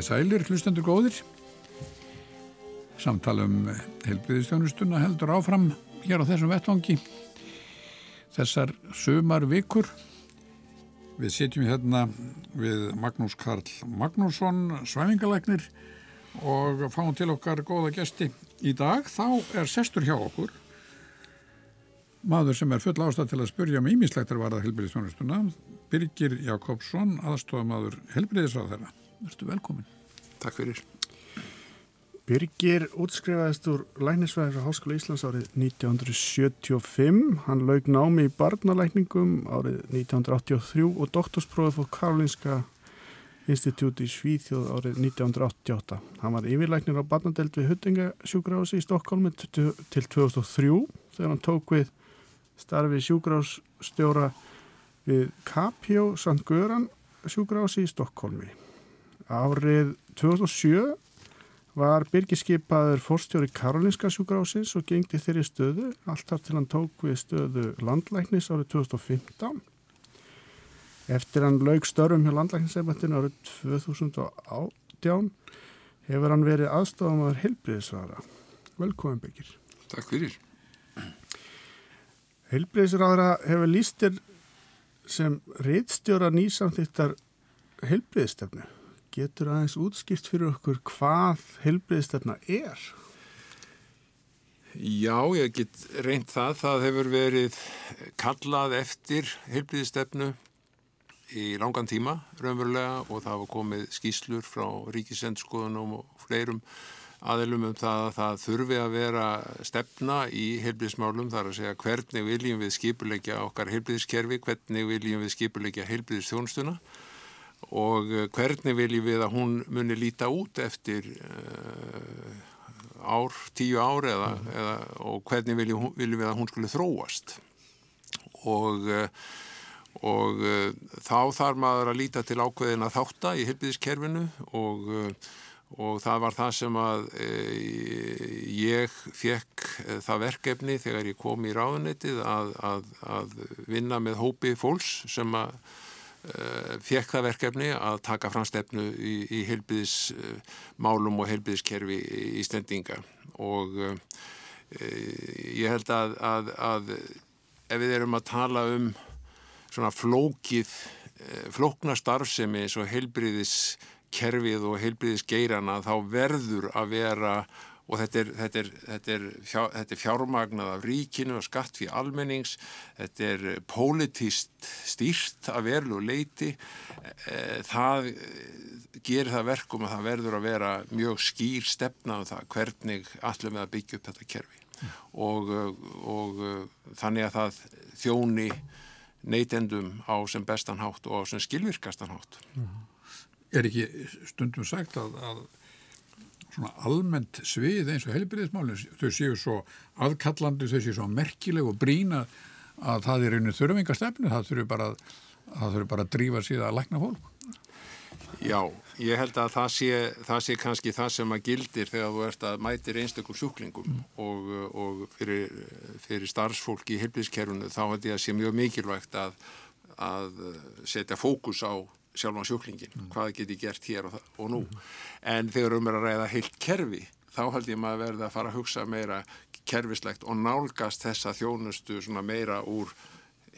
komið sælir, hlustendur góðir. Samtalum helbriðistjónustuna heldur áfram hér á þessum vettvangi. Þessar sömar vikur. Við sitjum hérna við Magnús Karl Magnússon, svæfingalæknir og fáum til okkar góða gesti. Í dag þá er sestur hjá okkur maður sem er full ástæð til að spurja um ímislegt er varðað helbriðistjónustuna Birgir Jakobsson, aðstofamaður helbriðisráð þeirra. Verður velkomin. Takk fyrir. Birgir útskrifaðist úr læknisvæðis á Háskóla Íslands árið 1975. Hann laug námi í barnalækningum árið 1983 og doktorsprófið fór Karolinska Institute í Svíþjóð árið 1988. Hann var yfirlæknir á barnadelt við Huttingasjúgrási í Stokkólmi til 2003 þegar hann tók við starfi sjúgrásstjóra við Capio St. Göran sjúgrási í Stokkólmi. Árið 2007 var byrgiskipaður fórstjóri Karolinska sjúgrásins og gengdi þeirri stöðu alltaf til hann tók við stöðu landlæknis árið 2015. Eftir hann laug störum hjá landlæknisefnatinn árið 2018 hefur hann verið aðstofamaður helbriðisraðara. Velkomin Byggir. Takk fyrir. Helbriðisraðara hefur lístir sem reittstjóra nýsamþýttar helbriðstefnu. Getur aðeins útskipt fyrir okkur hvað helbriðstefna er? Já, ég get reynd það. Það hefur verið kallað eftir helbriðstefnu í langan tíma raunverulega og það hafa komið skýslur frá ríkisendskoðunum og fleirum aðelum um það að það þurfi að vera stefna í heilbíðismálum þar að segja hvernig viljum við skipulegja okkar heilbíðiskerfi, hvernig viljum við skipulegja heilbíðistjónstuna og eh, hvernig viljum við að hún muni líta út eftir uh, ár, tíu ár eða, mm. eða, og hvernig viljum, viljum við að hún skulle þróast og uh, og uh, þá þarf maður að líta til ákveðina þátta í heilbíðiskerfinu og og það var það sem að ég fekk það verkefni þegar ég kom í ráðunetið að, að, að vinna með hópi fólks sem að fekk það verkefni að taka fram stefnu í, í heilbyðismálum og heilbyðiskerfi í stendinga og e, ég held að, að ef við erum að tala um svona flókið e, flókna starfsemi eins og heilbyðis kerfið og heilbriðis geirana þá verður að vera og þetta er, þetta er, þetta er, fjár, þetta er fjármagnað af ríkinu og skatt fyrir almennings, þetta er politist stýrt að verlu og leiti, e, það gerir það verkum að það verður að vera mjög skýr stefna um það hvernig allum við að byggja upp þetta kerfi mm. og, og þannig að það þjóni neytendum á sem bestan hátt og á sem skilvirkastan hátt. Mm er ekki stundum sagt að, að svona almennt svið eins og helbriðismálinn, þau séu svo aðkallandi, þau séu svo merkileg og brína að það er einu þurfingarstefnu, það þurfi bara, bara að drífa síðan að lækna fólk. Já, ég held að það sé, það sé kannski það sem að gildir þegar þú ert að mætir einstaklega sjúklingum mm. og, og fyrir, fyrir starfsfólki í helbriðiskerfunu þá held ég að sé mjög mikilvægt að, að setja fókus á sjálfan sjúklingin, mm. hvað get ég gert hér og, og nú, mm. en þegar um er að ræða heilt kerfi, þá held ég maður verði að fara að hugsa meira kerfislegt og nálgast þessa þjónustu meira úr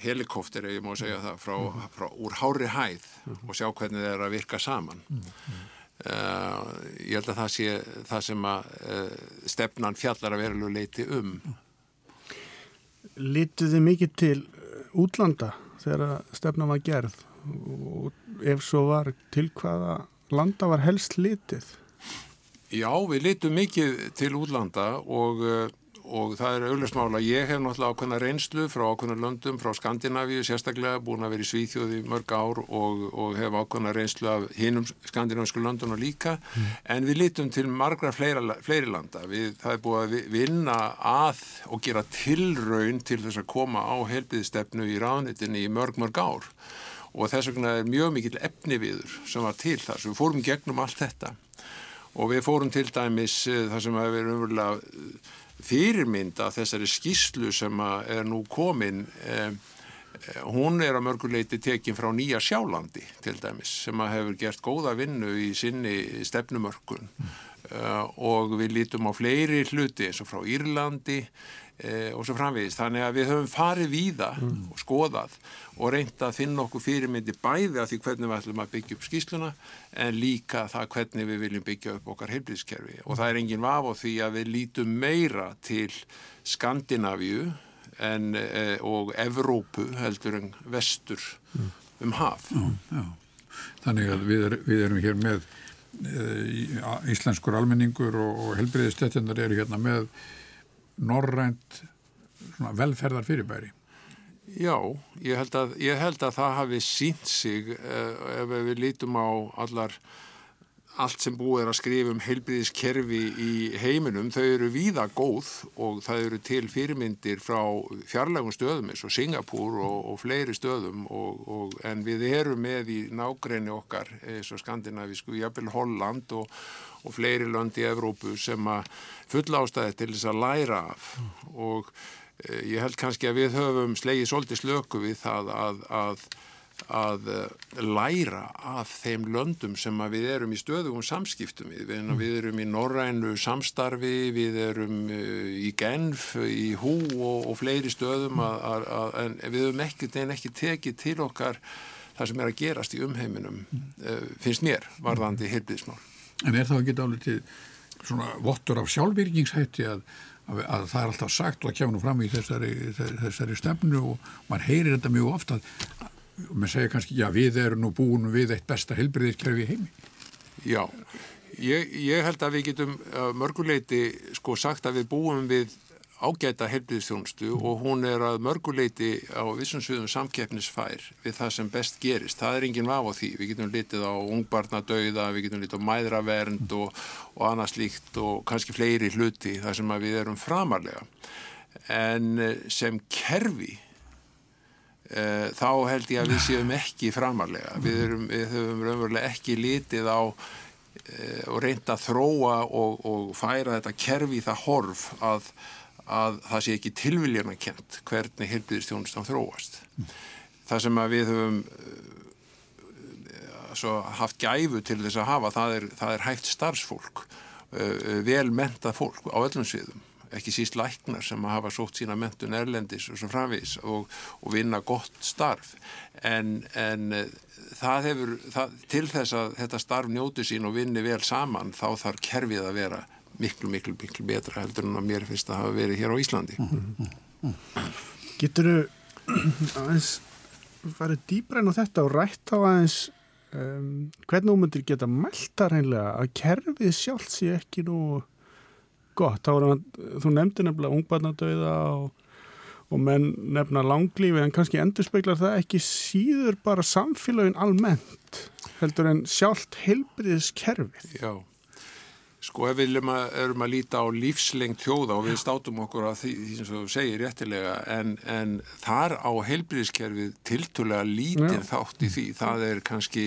helikóftir, ef ég má segja það, frá, mm. frá úr hári hæð mm. og sjá hvernig það er að virka saman. Uh, ég held að það sé það sem að uh, stefnan fjallar að vera leiti um. Lítið þið mikið til útlanda þegar stefnan var gerð? Og ef svo var til hvaða landa var helst litið? Já, við litum mikið til útlanda og, eh, og það er auðvitaðsmála. Ég hef náttúrulega ákveðna reynslu frá ákveðna löndum, frá Skandinavíu sérstaklega, búin að vera í Svíþjóði mörg ár og, og hef ákveðna reynslu af hinnum skandinavísku löndunum líka, mm. en við litum til margra fleira, fleiri landa. Við, það er búin að vinna að og gera tilraun til þess að koma á helbiðstefnu í ráðnitinni í mörg, mörg ár og þess vegna er mjög mikil efni viður sem var til þar, svo við fórum gegnum allt þetta. Og við fórum til dæmis uh, það sem hefur verið umverulega uh, fyrirmynda þessari skíslu sem er nú komin um, hún er að mörguleiti tekin frá Nýja Sjálandi til dæmis sem hefur gert góða vinnu í sinni stefnumörkun. Mm. uh, og við lítum á fleiri hluti eins og frá Írlandi uh, og svo framvegist. Þannig að við höfum farið víða mm. og skoðað og reynda að finna okkur fyrirmyndi bæði að því hvernig við ætlum að byggja upp skýsluna en líka það hvernig við viljum byggja upp okkar heilbríðskerfi og það er engin vaf á því að við lítum meira til Skandinavíu en, e, og Evrópu heldur en vestur um haf. Já, já. Þannig að við, er, við erum hér með e, íslenskur almenningur og helbriðistetjandar eru hérna með norrænt velferðar fyrirbæri. Já, ég held að, ég held að það hafi sínt sig e, ef við lítum á allar allt sem búið er að skrifa um heilbríðiskerfi í heiminum, þau eru víða góð og það eru til fyrirmyndir frá fjarlægum stöðum eins og Singapúr og, og fleiri stöðum og, og, en við erum með í nágreinu okkar eins og skandinavísku, jafnvel Holland og fleiri lönd í Evrópu sem að fulla ástæði til þess að læra af. Og e, ég held kannski að við höfum slegið svolítið slöku við það að, að að eh, læra af þeim löndum sem við erum í stöðugum samskiptum við. Við, mm. við erum í Norrænu samstarfi, við erum eh, í Genf, í Hú og, og fleiri stöðum að, að, að, en við höfum ekkert en ekki tekið til okkar það sem er að gerast í umheiminum, uh, finnst mér, varðandi heilbíðismál. En er það ekki dálítið svona vottur af sjálfvirkingshætti að að það er alltaf sagt og að kemur nú fram í þessari, þessari stefnu og mann heyrir þetta mjög ofta og maður segja kannski, já við erum nú búin við eitt besta helbriðiskerfi heimi. Já, ég, ég held að við getum mörguleiti sko sagt að við búum við ágæta helbriðistjónustu mm. og hún er að mörguleiti á vissum sviðum samkeppnisfær við það sem best gerist. Það er enginn vaf á því. Við getum litið á ungbarnadauða, við getum litið á mæðravernd mm. og, og annað slíkt og kannski fleiri hluti þar sem við erum framarlega. En eh, sem kerfi þá held ég að við séum ekki framarlega. Við, erum, við höfum raunverulega ekki litið á e, og reynda að þróa og, og færa þetta kerfi í það horf að, að það sé ekki tilviljana kent hvernig heilbyrðistjónustan þróast. Það sem við höfum e, haft gæfu til þess að hafa, það er, það er hægt starfsfólk, vel mentað fólk á öllum sviðum ekki síst læknar sem hafa sótt sína mentun erlendis og svo framvís og, og vinna gott starf. En, en eh, það hefur það, til þess að þetta starf njóti sín og vinni vel saman þá þarf kerfið að vera miklu, miklu, miklu betra heldur en að mér finnst að hafa verið hér á Íslandi. Getur þú aðeins farið dýbræn á þetta og rætt á aðeins um, hvernig þú myndir geta melda reynlega að kerfið sjálf sé ekki nú gott, þá er hann, þú nefndi nefnilega ungbarnadauða og, og menn nefna langlífi en kannski endur speiklar það ekki síður bara samfélagin almennt heldur en sjálft heilbriðiskerfið. Já, sko ef við að, erum að líta á lífslengt þjóða og við státum okkur á því, því sem þú segir réttilega en, en þar á heilbriðiskerfið tiltulega lítið þátt í því, það er kannski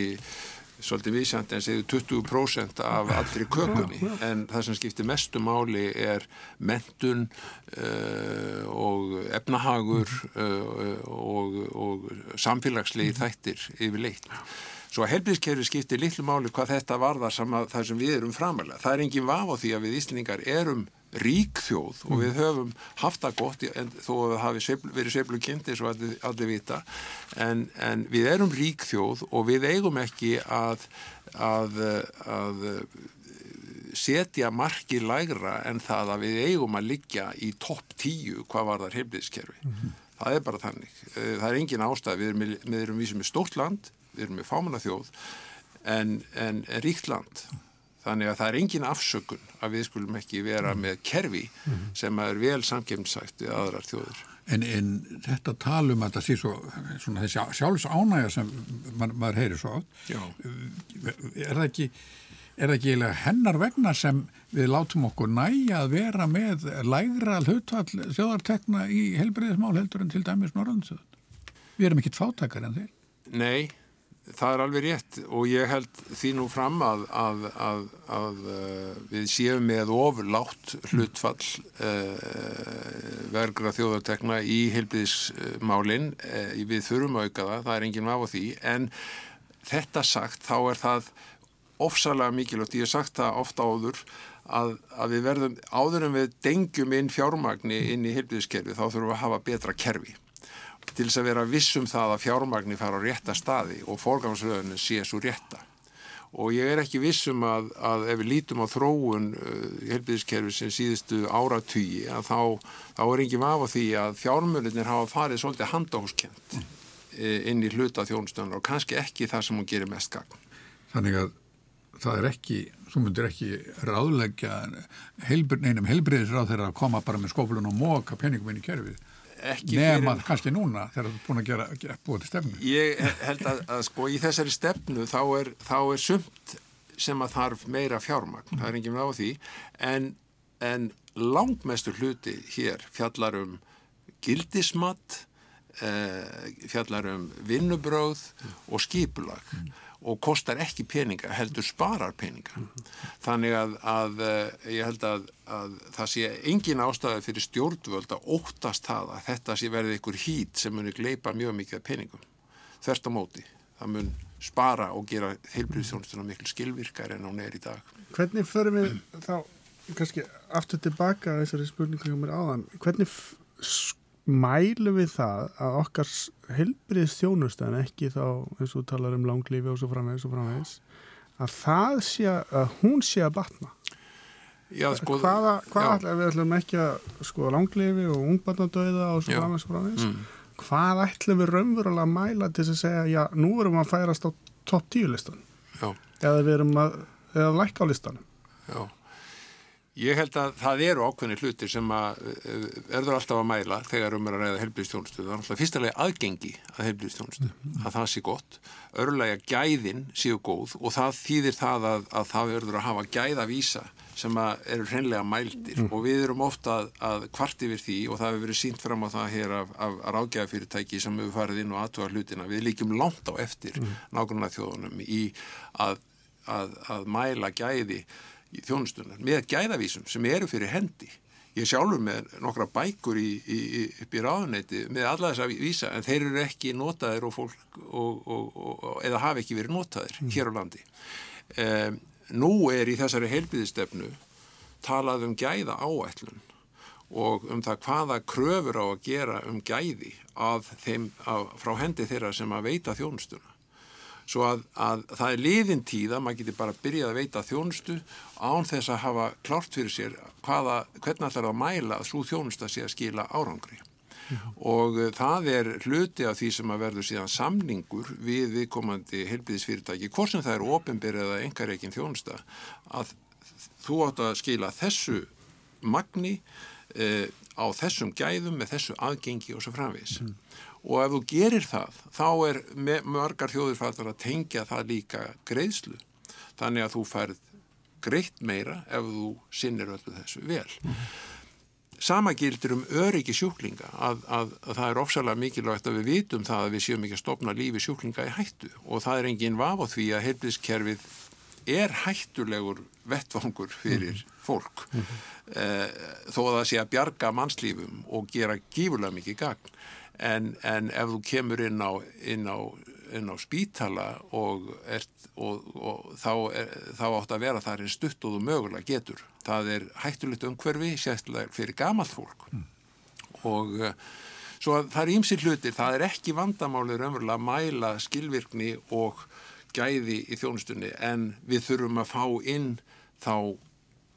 svolítið vísjant en segðu 20% af allri kökunni. En það sem skiptir mestu máli er mentun uh, og efnahagur uh, og, og samfélagslegi þættir yfir leitt. Svo að helbriðskerfi skiptir litlu máli hvað þetta varðar saman það sem við erum framalega. Það er engin vaf á því að við Íslandingar erum rík þjóð og við höfum haft það gott en þó að það hafi sveifl, verið sveiflu kynnti svo allir, allir vita. En, en við erum rík þjóð og við eigum ekki að, að, að setja margi lægra en það að við eigum að liggja í topp tíu hvað var þar heimliðskerfi mm -hmm. það er bara þannig. Eh, það er engin ástæð, við erum, við erum við sem er stórt land, við erum með fámanna þjóð en, en ríkt land Þannig að það er engin afsökun að við skulum ekki vera mm. með kerfi mm. sem er vel samkjömsagt við aðrar þjóður. En, en þetta talum að það sé svo, svona þessi sjálfs ánægja sem man, maður heyri svo átt, er það ekki, er það ekki eiginlega hennar vegna sem við látum okkur næja að vera með lægra hlutvall þjóðartekna í helbriðismál heldur en til dæmis Norrlandsöðun? Við erum ekkit fátakar en þeir. Nei, það er alveg rétt og ég held því nú fram að, að, að, að uh, við séum með ofurlátt hlutfall uh, vergra þjóðartekna í heilbíðismálinn uh, við þurfum auka það, það er enginn af á því. En þetta sagt þá er það ofsalega mikilvægt, ég hef sagt það ofta áður að, að við verðum áður en við dengjum inn fjármagni inn í heilbíðiskerfi þá þurfum við að hafa betra kerfi til þess að vera vissum það að fjármagni fara á rétta staði og fórgangsröðunin sé svo rétta og ég er ekki vissum að, að ef við lítum á þróun uh, helbiðiskerfi sem síðustu áratýji að þá, þá er ekki vafa því að fjármölinir hafa farið svolítið handahúskent mm. inn í hluta þjónustöndar og kannski ekki það sem hún gerir mest gagn. Þannig að það er ekki, þú myndir ekki ráðleggja neinum helbriðisráð þegar að koma bara með skóflun og móka penningum inn í kerfið ekki Nefn að kannski núna þegar þú er búin að gera, gera búið til stefnu. Ég held að, að sko í þessari stefnu þá er, þá er sumt sem að þarf meira fjármagn, mm. það er enginn á því, en, en langmestur hluti hér fjallar um gildismat, eh, fjallar um vinnubróð og skipulag. Mm og kostar ekki peninga, heldur sparar peninga. Mm -hmm. Þannig að, að eh, ég held að, að það sé engin ástæði fyrir stjórnvöld að óttast það að þetta sé verið einhver hít sem munir gleipa mjög mikið peningum. Þvert á móti. Það mun spara og gera heilbríðstjónustuna miklu skilvirkar en hún er í dag. Hvernig förum við þá kannski aftur tilbaka þessari spurningu hjá mér áðan. Hvernig mælum við það að okkar helbriðs þjónustan ekki þá eins og talar um langlífi og svo framvegis og framvegis að það sé að hún sé að batna. Já, sko, hvaða, hvað ætlum við ætlum ekki að sko langlífi og ungbarnadauða og svo framvegis og framvegis. Mm. hvað ætlum við raunverulega að mæla til að segja já nú erum við að færast á topp tíu listan já. eða við erum að eða lækka á listanum? Já Ég held að það eru ákveðni hlutir sem að eh, verður alltaf að mæla þegar um er að ræða helbliðstjónustu. Það er alltaf fyrstulega aðgengi að helbliðstjónustu, mm -hmm. að það sé gott. Örlega gæðin séu góð og það þýðir það að, að það verður að hafa gæðavísa sem eru hreinlega mældir mm. og við erum ofta að, að kvart yfir því og það hefur verið sínt fram á það hér af, af ráðgæðafyrirtæki sem hefur farið inn og aðtuga hlutina. Við líkjum langt á eftir mm. nákvæmlega þjóðunum í að, að mæla gæði þjónustunar með gæðavísum sem eru fyrir hendi. Ég sjálfur með nokkra bækur í, í, upp í ráðuneyti með alla þess að vísa en þeir eru ekki notaðir og fólk og, og, og, eða hafi ekki verið notaðir mm. hér á landi. Um, nú er í þessari heilbíðistefnu talað um gæða áætlun og um það hvaða kröfur á að gera um gæði af þeim, af, frá hendi þeirra sem að veita þjónustuna svo að, að það er liðin tíða, maður getur bara byrjað að veita þjónustu án þess að hafa klárt fyrir sér hvaða, hvernig það að mæla að svo þjónusta sé að skila árangri. Já. og það er hluti af því sem að verður síðan samningur við viðkomandi helbiðisfyrirtæki, hvort sem það er ofinbyrð eða engareikin þjónusta að þú átt að skila þessu magni eh, á þessum gæðum með þessu aðgengi og svo framvegs mm og ef þú gerir það þá er margar þjóðurfæðar að tengja það líka greiðslu. Þannig að þú færð greitt meira ef þú sinnir öllu þessu vel. Sama gildir um öryggi sjúklinga að, að, að það er ofsalega mikilvægt að við vitum það að við séum ekki að stopna lífi sjúklinga í hættu. Og það er engin vaf á því að heilbíðskerfið er hættulegur vettvangur fyrir -hmm. fólk. Mm -hmm. eh, þó að það sé að bjarga mannslífum og gera gífurlega mikið gagn en, en ef þú kemur inn á, inn á, inn á spítala og, ert, og, og þá, er, þá átt að vera þar einn stutt og þú mögulega getur. Það er hættulegt umhverfi, sérstaklega fyrir gamalt fólk mm. og uh, svo það er ímsi hlutir, það er ekki vandamálið raunverulega að mæla skilvirkni og gæði í þjónustunni en við þurfum að fá inn þá,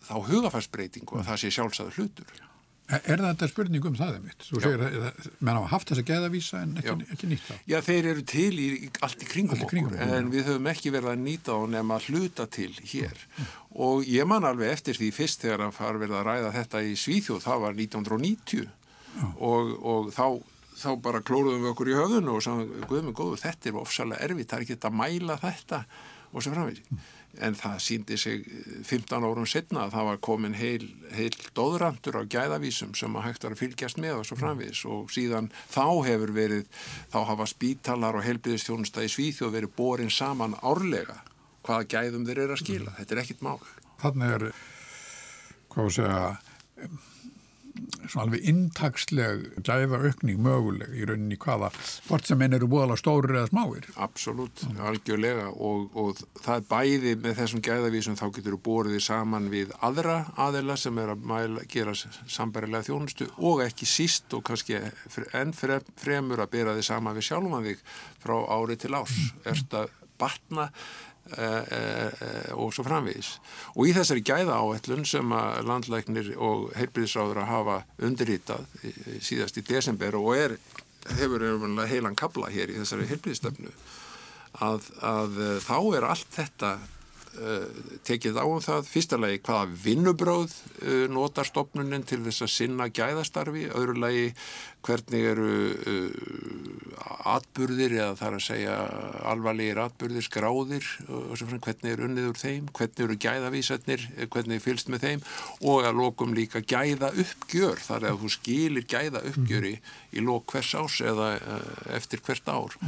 þá hugafærsbreytingu að það sé sjálfsæður hlutur. Er þetta spurning um það einmitt? Þú segir að menn hafa haft þess að geðavísa en ekki, ekki nýta Já, þeir eru til í allt í kringum, allt í kringum okkur en við höfum ekki verið að nýta og nefn að hluta til hér. Mm. og ég man alveg eftir því fyrst þegar að fara verið að ræða þetta í Svíþjóð, það var 1990 og, og þá, þá bara klóruðum við okkur í höfðun og sagðum, guðum við góðu, þetta er ofsalega erfitt, það er ekki að mæla þetta og svo framvegis. En það síndi sig 15 árum setna að það var komin heil, heil dóðrandur á gæðavísum sem að hægt var að fylgjast með og svo framvegis og síðan þá hefur verið, þá hafa spítalar og helbriðistjónusta í Svíþjóð verið borin saman árlega hvaða gæðum þeir eru að skila. Þetta er ekkit mál. Þannig er, hvað að segja, svona alveg intaksleg gæða aukning möguleg í rauninni hvaða, hvort sem enn eru búðalega stórir eða smáir. Absolutt, algjörlega og, og það er bæði með þessum gæðavísum þá getur þú bóriði saman við aðra aðila sem er að mæla, gera sambarilega þjónustu og ekki síst og kannski enn fremur að bera þið saman við sjálfan þig frá ári til árs. Erst að batna E, e, e, og svo framvegis. Og í þessari gæða áætlun sem að landlæknir og heilbyrðisráður að hafa undirritað síðast í desember og er, hefur heilan kabla hér í þessari heilbyrðistöfnu að, að þá er allt þetta tekið á um það, fyrsta lagi hvaða vinnubráð uh, notar stopnunin til þess að sinna gæðastarfi, öðru lagi hvernig eru uh, atburðir eða þar að segja alvarlegir atburðir, skráðir og hvernig er unnið úr þeim, hvernig eru gæðavísatnir, hvernig fylst með þeim? Og að lokum líka gæða uppgjör, þar að þú skilir gæða uppgjöri í lok hvers ás eða eftir hvert ár.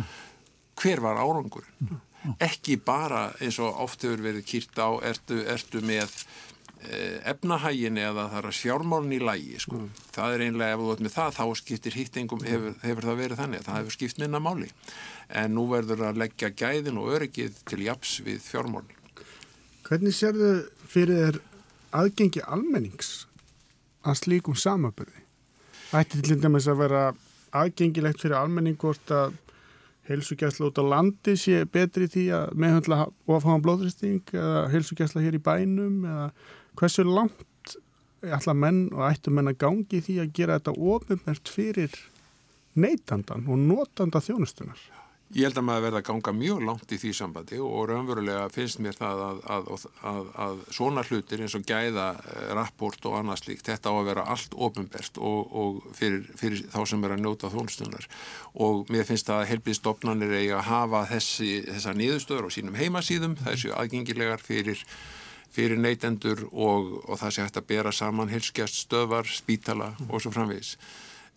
Hver var árangurinn? Ekki bara eins og oft hefur verið kýrt á ertu, ertu með eh, efnahægin eða það er að fjármálun í lægi sko. mm. það er einlega ef þú veit með það þá skiptir hýttingum, hefur, hefur það verið þannig það hefur skipt minna máli en nú verður að leggja gæðin og öryggið til japs við fjármálun Hvernig sér þau fyrir þér aðgengi almennings að slíkum samaböði? Ætti til dæmis að vera aðgengilegt fyrir almenning hvort að heilsugjæsla út á landi sé betri því að meðhandla ofháðan blóðristing eða heilsugjæsla hér í bænum eða hversu langt ætla menn og ættu menn að gangi því að gera þetta ofinbært fyrir neytandan og notanda þjónustunar? Ég held að maður verða að ganga mjög langt í því sambandi og raunverulega finnst mér það að, að, að, að svona hlutir eins og gæða eh, rapport og annað slíkt, þetta á að vera allt ofinbært og, og fyrir, fyrir þá sem er að njóta þónstunar og mér finnst að helbiðstofnanir eiga að hafa þessi, þessa niðurstöður á sínum heimasíðum, þessu aðgengilegar fyrir, fyrir neytendur og, og það sé hægt að bera saman helskjast stöðvar, spítala og svo framvegis.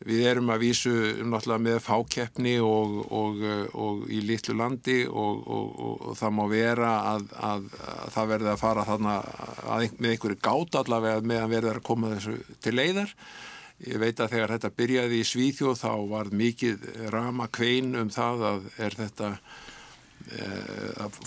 Við erum að vísu um náttúrulega með fákeppni og, og, og í litlu landi og, og það má vera að, að, að það verði að fara þarna að, með einhverju gát allavega meðan verður að koma þessu til leiðar. Ég veit að þegar þetta byrjaði í Svíþjóð þá var mikið rama kvein um það að er þetta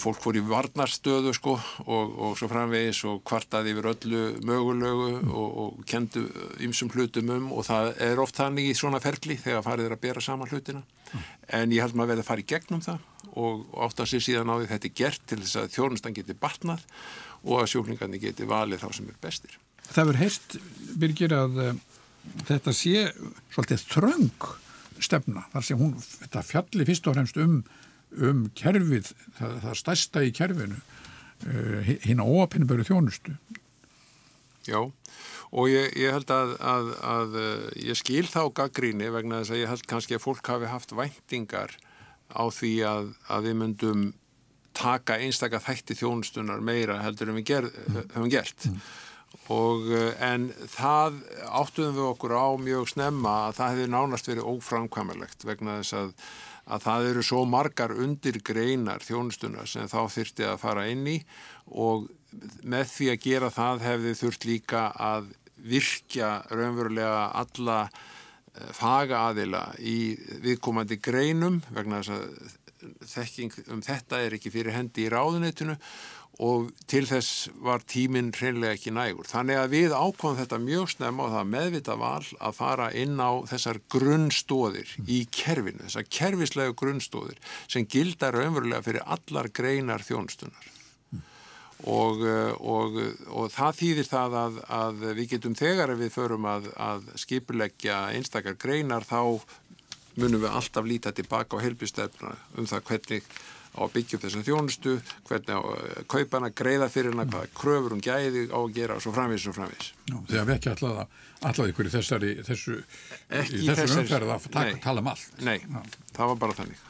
fólk fór í varnarstöðu sko og, og svo framvegis og kvartaði yfir öllu mögulegu og, og kendu ymsum hlutum um og það er oft þannig í svona ferli þegar farið er að bera saman hlutina mm. en ég held maður verði að fara í gegnum það og átt að sé síðan á því þetta er gert til þess að þjónustan geti batnað og að sjúklingarnir geti valið þá sem er bestir. Það verður heist, Birgir, að uh, þetta sé svolítið þröng stefna þar sem hún, þetta fjalli fyrst og fremst um um kerfið, það, það stærsta í kerfinu uh, hinn á óapinnböru þjónustu. Já, og ég, ég held að, að, að ég skil þá gaggríni vegna þess að ég held kannski að fólk hafi haft væntingar á því að, að við myndum taka einstakar þætti þjónustunar meira heldur en við ger, höfum gert. Mm. Og, en það áttuðum við okkur á mjög snemma að það hefði nánast verið óframkvæmilegt vegna þess að að það eru svo margar undir greinar þjónustunar sem þá þurfti að fara inn í. Og með því að gera það hefði þurft líka að virkja raunverulega alla eh, faga aðila í viðkomandi greinum vegna þess að þekking um þetta er ekki fyrir hendi í ráðunitinu og til þess var tíminn hreinlega ekki nægur. Þannig að við ákváðum þetta mjög snemma og það meðvita val að fara inn á þessar grunnstóðir í kerfinu, þessar kerfislegu grunnstóðir sem gildar raunverulega fyrir allar greinar þjónustunar. Og, og, og það þýðir það að, að við getum þegar við förum að, að skipuleggja einstakar greinar þá munum við alltaf líta tilbaka á helbistefna um það hvernig á að byggja upp þessa þjónustu, hvernig á að kaupa hana, greiða fyrir hana, hvaða kröfur hún gæði á að gera og svo framvís og framvís. Þegar við ekki alltaf ykkur í þessari, þessu, þessu umferð að tala um allt. Nei, Já. það var bara þannig.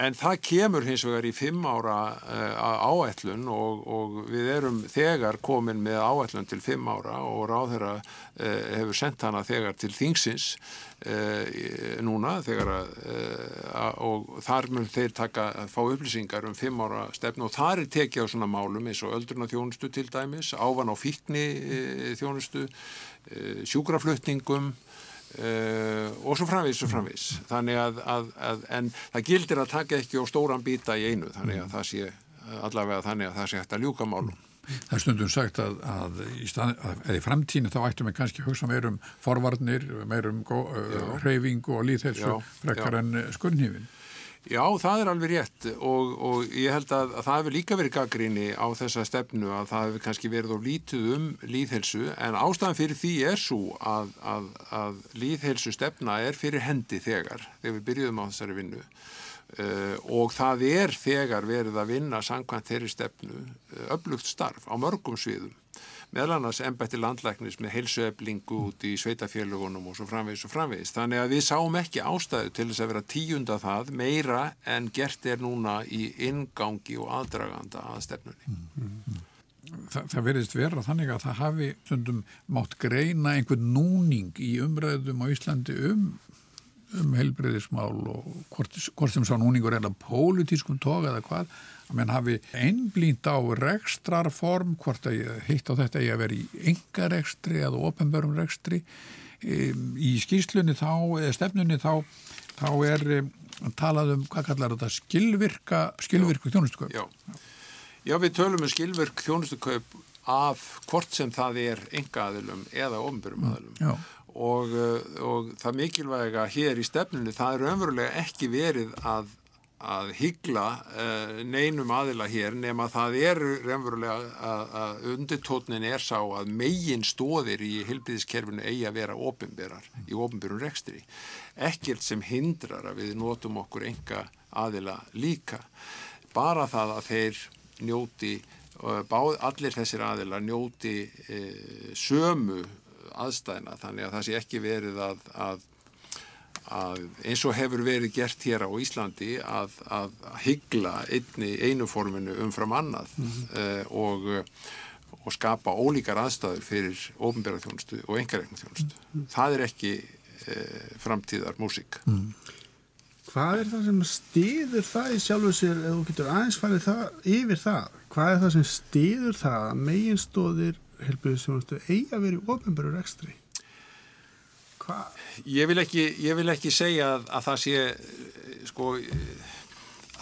En það kemur hins vegar í fimm ára uh, áætlun og, og við erum þegar komin með áætlun til fimm ára og ráðherra uh, hefur sendt hana þegar til þingsins uh, núna þegar að og þar mun þeir taka að fá upplýsingar um fimm ára stefnu og þar er tekið á svona málum eins og öldruna þjónustu til dæmis, ávan á fíkni þjónustu, sjúkraflutningum Uh, og svo framvís og framvís þannig að, að, að en það gildir að taka ekki á stóran býta í einu þannig að það sé allavega þannig að það sé hægt að ljúka málum. Það er stundum sagt að, að í, í framtíni þá ættum við kannski að hugsa meirum forvarnir, meirum uh, hreyfingu og líðhelsu frekkar en skurnhífin Já, það er alveg rétt og, og ég held að, að það hefur líka verið gaggríni á þessa stefnu að það hefur kannski verið á lítið um líðhelsu en ástæðan fyrir því er svo að, að, að líðhelsu stefna er fyrir hendi þegar, þegar við byrjuðum á þessari vinnu. Uh, og það er þegar verið að vinna sangkvæmt þeirri stefnu uh, öflugt starf á mörgum sviðum meðal annars ennbætti landlæknis með heilsueflingu út í sveitafélagunum og svo framvegis og framvegis. Þannig að við sáum ekki ástæðu til þess að vera tíunda það meira en gert er núna í ingangi og aðdraganda að stefnunni. Mm -hmm. Þa, það verðist vera þannig að það hafi stundum mátt greina einhvern núning í umræðum á Íslandi um um helbreyðismál og hvort, hvort sem sá núningur að pólitískum toga eða hvað, að menn hafi einblínt á rekstrarform, hvort að hitt á þetta eigi að vera í engarekstri eða ofenbörum rekstri. Í skýrslunni þá, eða stefnunni þá, þá er talað um, hvað kallar þetta, skilvirka, skilvirku þjónustukaup. Já. Já, við tölum um skilvirk þjónustukaup af hvort sem það er engaðilum eða ofenbörum aðilum. Já og, eh, og það mikilvæga hér í stefnunni það er raunverulega ekki verið að, að hyggla uh, neinum aðila hér nema það er raunverulega að, undirtótnin er sá að megin stóðir í hilbiðiskerfinu eigi að vera ofinberar í ofinberun rekstri. Ekkert sem hindrar að við notum okkur enga aðila líka. Bara það að þeir njóti eh, allir þessir aðila njóti sömu aðstæðina þannig að það sé ekki verið að, að, að eins og hefur verið gert hér á Íslandi að, að hyggla einni einu forminu umfram annað mm -hmm. uh, og, og skapa ólíkar aðstæður fyrir ofnbæra þjónustu og engareikna þjónustu. Mm -hmm. Það er ekki uh, framtíðar músík. Mm. Hvað er það sem stýður það í sjálfu sér eða þú getur aðeins farið það, yfir það? Hvað er það sem stýður það að meginstóðir helbriðisjónustu eigi að vera í ofnbæru rekstri? Hvað? Ég vil ekki, ég vil ekki segja að, að það sé sko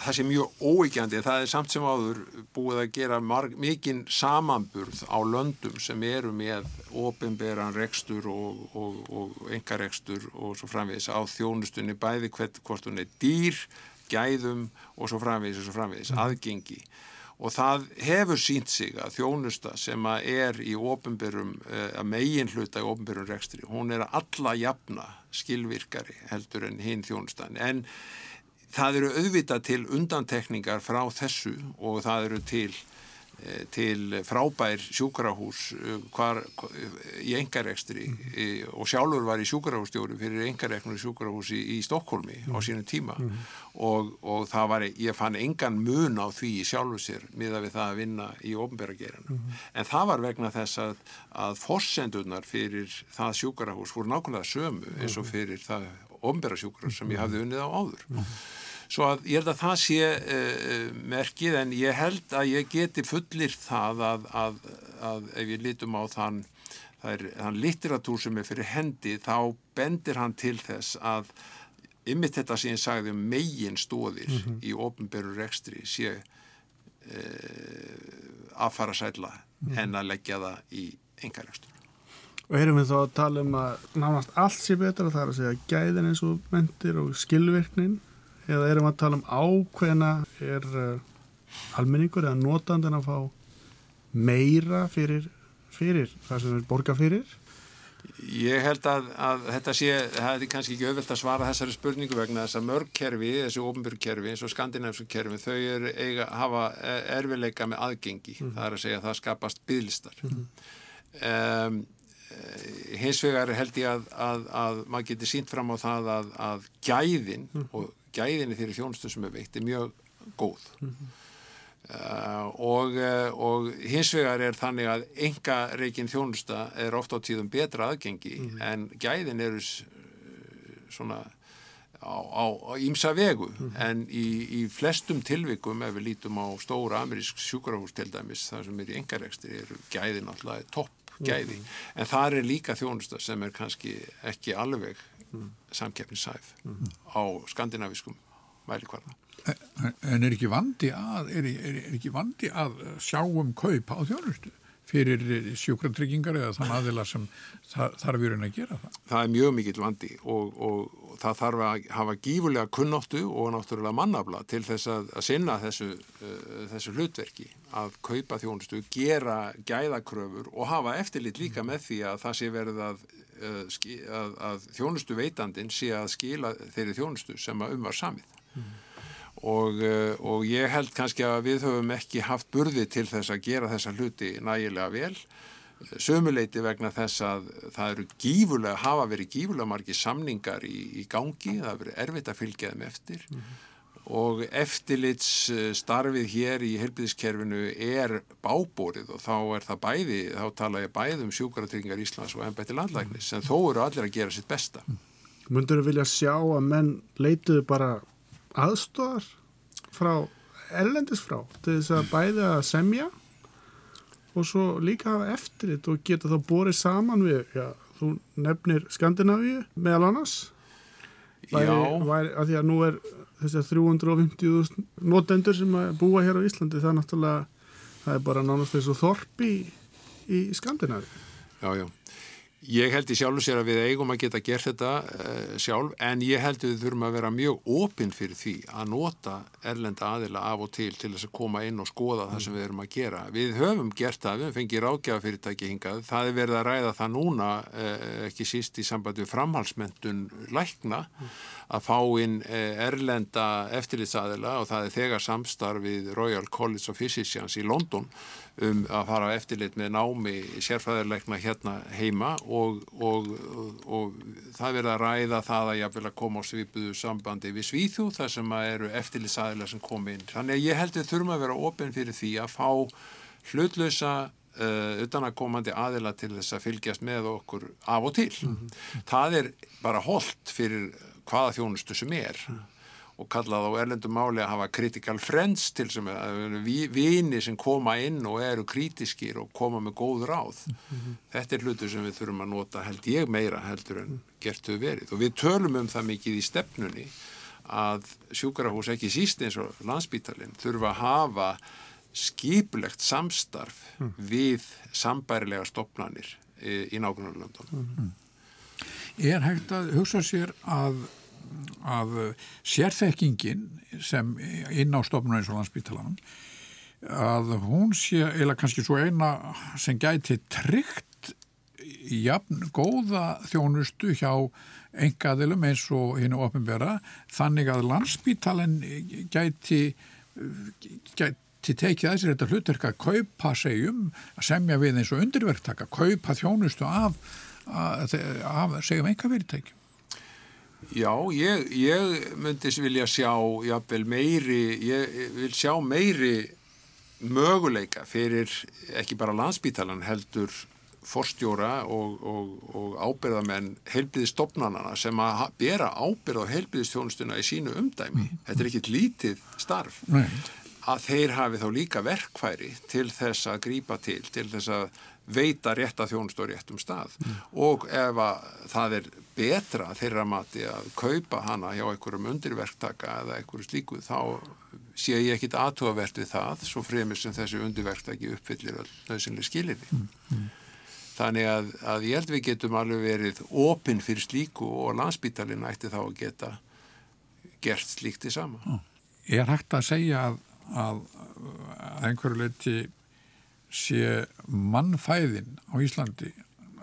það sé mjög óíkjandi það er samt sem áður búið að gera marg, mikinn samanburð á löndum sem eru með ofinberan rekstur og, og, og engarekstur og svo framvegis á þjónustunni bæði hvert hvort hún er dýr, gæðum og svo framvegis og svo framvegis, mm. aðgengi og það hefur sínt sig að þjónusta sem að er í ofnbyrjum, eh, að megin hluta í ofnbyrjum rekstri, hún er að alla jafna skilvirkari heldur en hinn þjónustan. En það eru auðvitað til undantekningar frá þessu og það eru til til frábær sjúkrahús eh, hvar, í engarekstri mm. og sjálfur var í sjúkrahússtjóru fyrir engareknur sjúkrahús í, í Stokkólmi mm. á sínum tíma. Mm. og, og það var, ég fann engan mun á því sjálfur sér miða við það að vinna í ofnbæragerinu en það var vegna þess að, að fórsendurnar fyrir það sjúkrahús voru nákvæmlega sömu eins og fyrir það ofnbærasjúkrahús sem ég hafði unnið á áður Svo að ég held að það sé uh, merkið en ég held að ég geti fullir það að, að, að ef ég lítum á þann, þann litteratúr sem er fyrir hendi þá bendir hann til þess að ymmið þetta sem ég sagði um megin stóðir mm -hmm. í ofnböru rekstri sé uh, aðfara sæla mm -hmm. en að leggja það í engarekstur. Og erum við þá að tala um að nánast allt sé betra það er að segja gæðin eins og mentir og skilvirknin eða erum við að tala um ákveðna er uh, almenningur eða notandin að fá meira fyrir, fyrir það sem við borga fyrir? Ég held að, að þetta sé, það er kannski ekki auðvilt að svara þessari spurningu vegna þess að mörgkerfi, þessi ofnbjörgkerfi eins og skandinæfsku kerfi, þau er eiga hafa erfileika með aðgengi, mm. það er að segja að það skapast bygglistar. Mm. Um, hins vegar held ég að, að, að maður getur sínt fram á það að gæðin mm. og gæðinni þeirri þjónustu sem er veitt er mjög góð. Uh, og, uh, og hins vegar er þannig að enga reikin þjónusta er ofta á tíðum betra aðgengi en gæðin eru s- svona á, ímsa vegu. En í, í flestum tilvikum ef við lítum á stóra amerísk sjúkrahús til dæmis það sem er í engarekstri eru gæði náttúrulega topp gæði. En þar er líka þjónusta sem er kannski ekki alveg samkeppnissæf á skandinaviskum mælikvarða. En- En er ekki vandi að, er, er, er ekki vandi að sjá um kaup á þjónustu fyrir sjúkratryggingar eða þann aðila sem þar, þarf í raun að gera það? það er mjög mikill vandi og, og, og það þarf að hafa gífurlega kunnáttu og náttúrulega mannafla til þess að, að sinna þessu, uh, þessu hlutverki að kaupa þjónustu, gera gæðakröfur og hafa eftirlit líka með því að það sé verið að, að, að þjónustu veitandin sé að skila þeirri þjónustu sem að um var samið. Og, uh, og ég held kannski að við höfum ekki haft burði til þess að gera þessa hluti nægilega vel sömuleiti vegna þess að það eru gífurlega, hafa verið gífurlega margi samningar í, í gangi, það verið erfitt að fylgja þeim eftir og eftirlits starfið hér í helbiðiskerfinu er bábórið og þá er það bæði, þá tala ég bæði um sjúkaratryggingar Íslands og ennbætti landlæknis en þó eru allir að gera sitt besta. Mundur þú vilja sjá að menn leituðu bara aðstóðar frá ellendis frá til þess að bæði að semja og svo líka hafa eftirlit og geta þá borið saman við, já, þú nefnir Skandinavíu meðal annars væri, Já. væri, að því að nú er þessar 350.000 notendur sem búa hér á Íslandi það er náttúrulega, það er bara nánast þessu þorp í, í Skandinavíu Já, já. Ég held í sjálfu sér að við eigum að geta gert þetta uh, sjálf en ég held við þurfum að vera mjög opinn fyrir því að nota erlenda aðila af og til til þess að koma inn og skoða það sem við erum að gera. Við höfum gert það, við fengið ráðgjafa fyrirtæki hingað. Það er verið að ræða það núna, uh, ekki síst í samband við framhalsmentun lækna, að fá inn uh, erlenda eftirlitsaðila og það er þegar samstarf við Royal College of Physicians í London um að fara á eftirlit með námi sérfræðarleikna hérna heima og, og, og, og það verið að ræða það að ég vil að koma á svipuðu sambandi við Svíþjóð þar sem að eru eftirlitsaðilega sem kom inn. Þannig að ég held við þurfum að vera opinn fyrir því að fá hlutlösa uh, utanakomandi aðila til þess að fylgjast með okkur af og til. Það er bara holdt fyrir hvaða þjónustu sem er og kallað á erlendum máli að hafa critical friends til sem vini sem koma inn og eru krítiskir og koma með góð ráð. Þetta er hlutur sem við þurfum að nota held ég meira heldur en gert hefur verið og við tölum um það mikið í stefnunni að sjúkarahús ekki síst eins og landsbítalinn þurfa að hafa skipulegt samstarf við sambærilega stopnanir í, í nágrunarlöndunum. Er hægt að hugsa sér að, að sérþekkingin sem inn á stofnun eins og landsbítalanum að hún sé eða kannski svo eina sem gæti tryggt jafn góða þjónustu hjá engaðilum eins og hinnu opinbera þannig að landsbítalinn gæti, gæti tekið að sér þetta hlutverk að kaupa segjum, að semja við eins og undirverktaka, kaupa þjónustu af, af, af segjum enga fyrirtækjum. Já, ég, ég myndis vilja sjá jafnvel meiri, ég vil sjá meiri möguleika fyrir ekki bara landsbítalan heldur forstjóra og, og, og ábyrðamenn heilbyrðistofnanana sem að bera ábyrð á heilbyrðistjónustuna í sínu umdæmi. Þetta er ekkit lítið starf. Nei. Að þeir hafi þá líka verkfæri til þess að grípa til, til þess að veita rétta þjónustu á réttum stað. Og ef að það er betra þeirra mati að kaupa hana hjá einhverjum undirverktaka eða einhverju slíku, þá sé ég ekkit aðtúavert við það, svo fremur sem þessi undirverktaki uppfyllir nöðsynlega skilinni. Þannig að, að ég held við getum alveg verið opinn fyrir slíku og landsbítalinn ætti þá að geta gert slíkt í sama. Er hægt að segja að, að, að einhverju leiti sé mannfæðin á Íslandi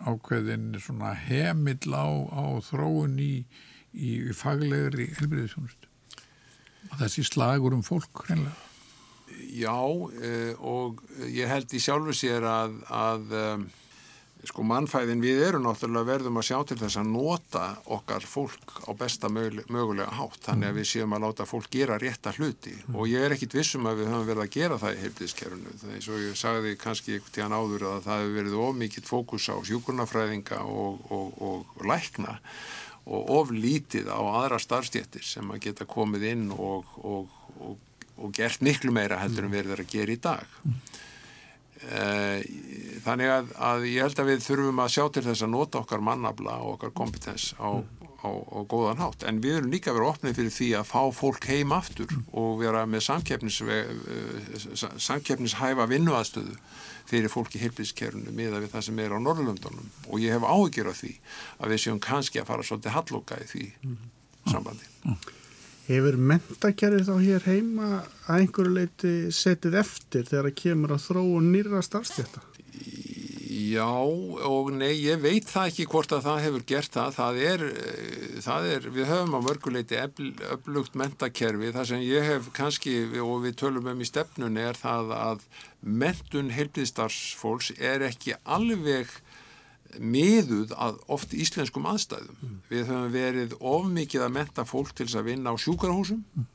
ákveðin svona hemill á, á þróun í, í faglegri helbriðisjónustu og þessi slagur um fólk hreinlega. Já, eh, og ég held í sjálfu sér að, að um, Sko mannfæðin við erum náttúrulega verðum að sjá til þess að nota okkar fólk á besta mögulega hátt. Þannig að við séum að láta fólk gera rétta hluti. Og ég er ekkit vissum að við höfum verið að gera það í heilbíðiskerfunu það er svo ég sagði kannski einhvern tíðan áður að það hefur verið of mikill fókus á sjúkurnafræðinga og, og, og lækna og of lítið á aðra starfstjættir sem að geta komið inn og, og gert miklu meira heldur en verður að gera í dag. Eh, þannig að, að ég held að við þurfum að sjá til þess að nota okkar mannabla og okkar kompetens á, á, á góðan hátt. En við erum líka verið opnið fyrir því að fá fólk heim aftur og vera með eh, samkeppnishæfa vinnuaðstöðu fyrir fólk í heilbíðskerfunu miða við það sem er á Norrlundunum og ég hef áhyggjur af því að við séum kannski að fara svolítið hallóka í því sambandi Hefur mentakerfið þá hér heima að einhverju leiti setið eftir þegar það kemur að þróu nýra starfstjætta? Já og nei, ég veit það ekki hvort að það hefur gert það. Það er, það er við höfum á mörguleiti öflugt mentakerfi. Það sem ég hef kannski og við tölum um í stefnunni er það að mentun heilbíðstarfsfólks er ekki alveg miðuð að oft íslenskum aðstæðum. Mm. Við höfum verið of mikið að menta fólk til þess að vinna á sjúkarhúsum. Mm.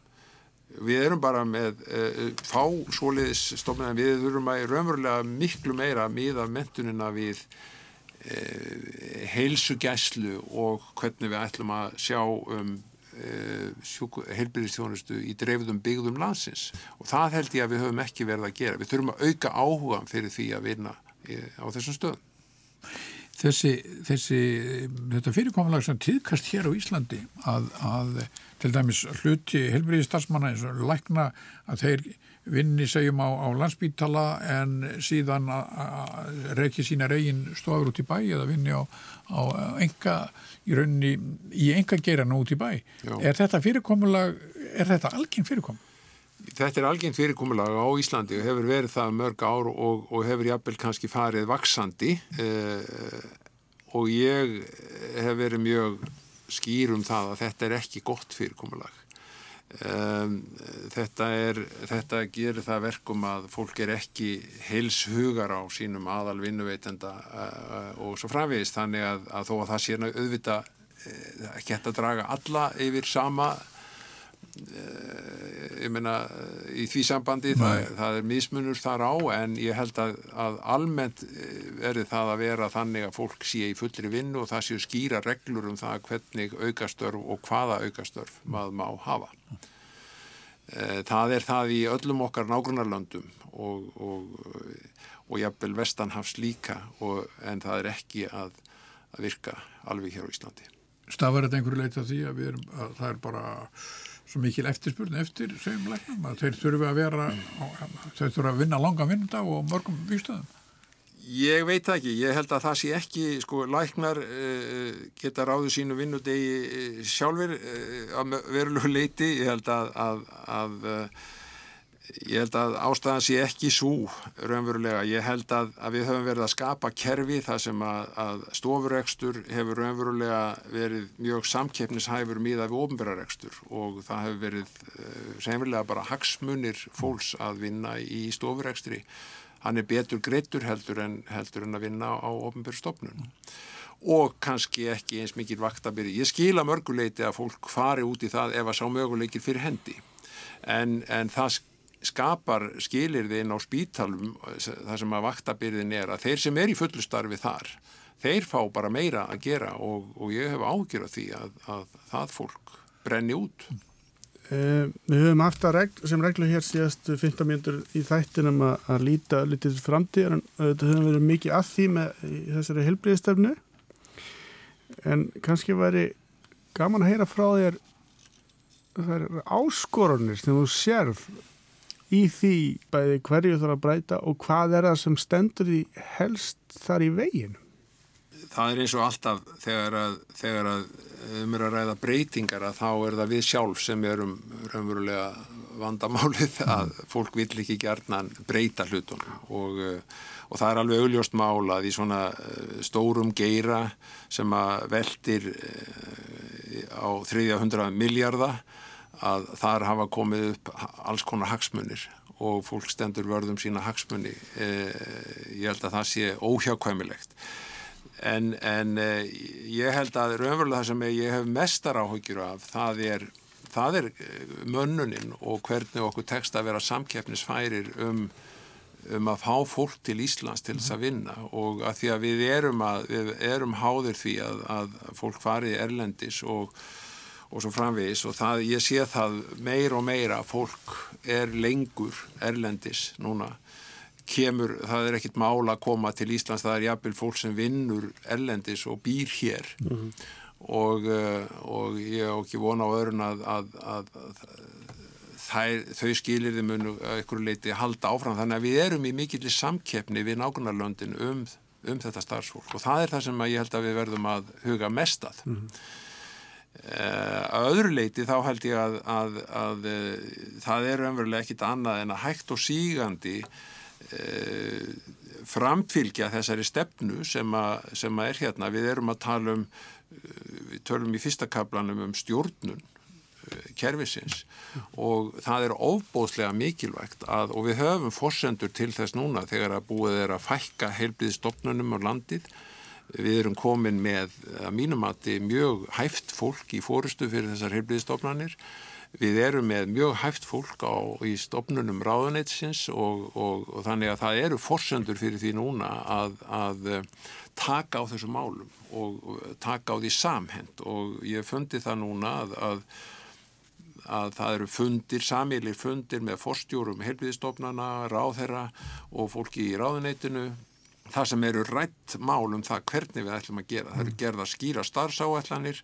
Við erum bara með uh, fá svoliðis stofnum en við þurfum að raunverulega miklu meira miða mentunina við uh, heilsugæslu og hvernig við ætlum að sjá um heilbyrðistjónustu í dreifðum byggðum landsins og það held ég að við höfum ekki verið að gera. Við þurfum að auka áhuga fyrir því að vinna á þessum stöðum þessi, þessi þetta fyrirkomulag sem tíðkast hér á Íslandi að, að til dæmis hluti helbriði starfsmanna eins og lækna að þeir vinni segjum á, á landsbítala en síðan að reykja sína reygin stofur út í bæ eða vinni á, á enga í rauninni í enga geran út í bæ. Já. Er þetta fyrirkomulag, er þetta algjörn fyrirkomulag? Þetta er algengt fyrirkomulag á Íslandi og hefur verið það mörg ár og, og hefur jafnvel kannski farið vaksandi eh, og ég hef verið mjög skýr um það að þetta er ekki gott fyrirkomulag. Um, þetta, er, þetta gerir það verkum að fólk er ekki heils hugar á sínum aðal vinnuveitenda uh, og svo framvegist þannig að, að þó að það sé auðvita uh, ekki hægt að draga alla yfir sama Eh, ég meina í því sambandi það, það er mismunur þar á en ég held að, að almennt eh, verði það að vera þannig að fólk sé í fullri vinnu og það séu skýra reglur um það hvernig aukastörf og hvaða aukastörf maður má hafa. Eh, það er það í öllum okkar nágrunarlöndum og, og, og jafnvel vestanhafs líka og, en það er ekki að, að virka alveg hér á Íslandi. Stafar þetta einhverju leita því að, erum, að það er bara svo mikil eftirspurn eftir segjum læknum að þeir þurfu að vera þeir þurfu að vinna langa vinnudag og mörgum výstöðum Ég veit ekki, ég held að það sé ekki sko læknar uh, geta ráðu sínu vinnudegi uh, sjálfur uh, að verulegu leiti ég held að, að, að ég held að ástæðan sé ekki svo raunverulega, ég held að, að við höfum verið að skapa kerfi þar sem að, að stofurekstur hefur raunverulega verið mjög samkeppnishæfur miða við ofnbærarekstur og það hefur verið semverlega eh, bara hagsmunir fólks að vinna í stofurekstri. Hann er betur greittur heldur en, heldur en að vinna á ofnbærastofnun og kannski ekki eins mikið vaktabyrji. Ég skila mörguleiti að fólk fari út í það ef að sá möguleikir fyrir hendi. En, en það skapar skilirði inn á spítalum þar sem að vaktabyrðin er að þeir sem er í fullustarfi þar þeir fá bara meira að gera og, og ég hef ágjör af því að, að það fólk brenni út. Uh, Við höfum haft að regl, sem reglu hér síðast 15 mjöndur í þættinum að, að líta litið framtíðar en þetta höfum verið mikið að því með þessari helbriðistefnu en kannski væri gaman að heyra frá þér áskorunir sem þú sérf í því bæði hverju þarf að breyta og hvað er það sem stendur því helst þar í veginn? Það er eins og alltaf þegar að, þegar að um er að ræða breytingar að þá er það við sjálf sem erum raunverulega vandamálið að fólk vil ekki gerna breyta hlutunum og, og það er alveg augljóst málað í svona eh, stórum geira sem að veldir eh, á 300 miljardar að þar hafa komið upp alls konar hagsmunir og fólk stendur vörðum sína hagsmunni. Eh, ég held að það sé óhjákvæmilegt. En, en eh, ég held að raunverulega það sem ég hef mestar áhugjur af, það er, það er eh, mönnunin og hvernig okkur tekst að vera samkeppnisfærir um, um að fá fólk til Íslands til þess að vinna og að því að við erum, að, við erum háður því að, að fólk fari erlendis og, og svo framvegis og það, ég sé það meir og meira fólk er lengur erlendis núna. Kemur, það er ekkit mála að koma til Íslands, það er jafnvel fólk sem vinnur erlendis og býr hér. Mm -hmm. og, eh, og ég á ekki vona á öðrun að, að, að, að þær, þau skilir þið munu eitthvað leiti halda áfram, þannig að við erum í mikillir samkeppni við nákvæmlega um, um þetta starfsfólk. Og það er það sem ég held að við verðum að huga mest að. Mm -hmm. Að öðru leiti þá held ég að, að það er umverulega ekkit annað en að hægt og sígandi Eh, framfylgja þessari stefnu sem að, sem að er hérna. Við erum að tala um, eh, við tölum í fyrsta kaplanum um stjórnun eh, kervisins og það er ofbóðslega mikilvægt að, og við höfum fórsendur til þess núna þegar að búið er að fækka heilbliðstofnunum á landið. Við erum komin með að mínumati mjög hæft fólk í fórustu fyrir þessar heilbliðstofnanir Við erum með mjög hæft fólk á, í stopnunum ráðunetsins og, og, og þannig að það eru forsöndur fyrir því núna að, að eh, taka á þessu málum og, taka á því samhend og ég fundi það núna að, að, að það eru fundir, samilir fundir með forstjórum helbiðistofnana, ráðherra og fólki í ráðunetinu það sem eru rætt mál um það hvernig við ætlum að gera. Það eru gerða skýra starfsáætlanir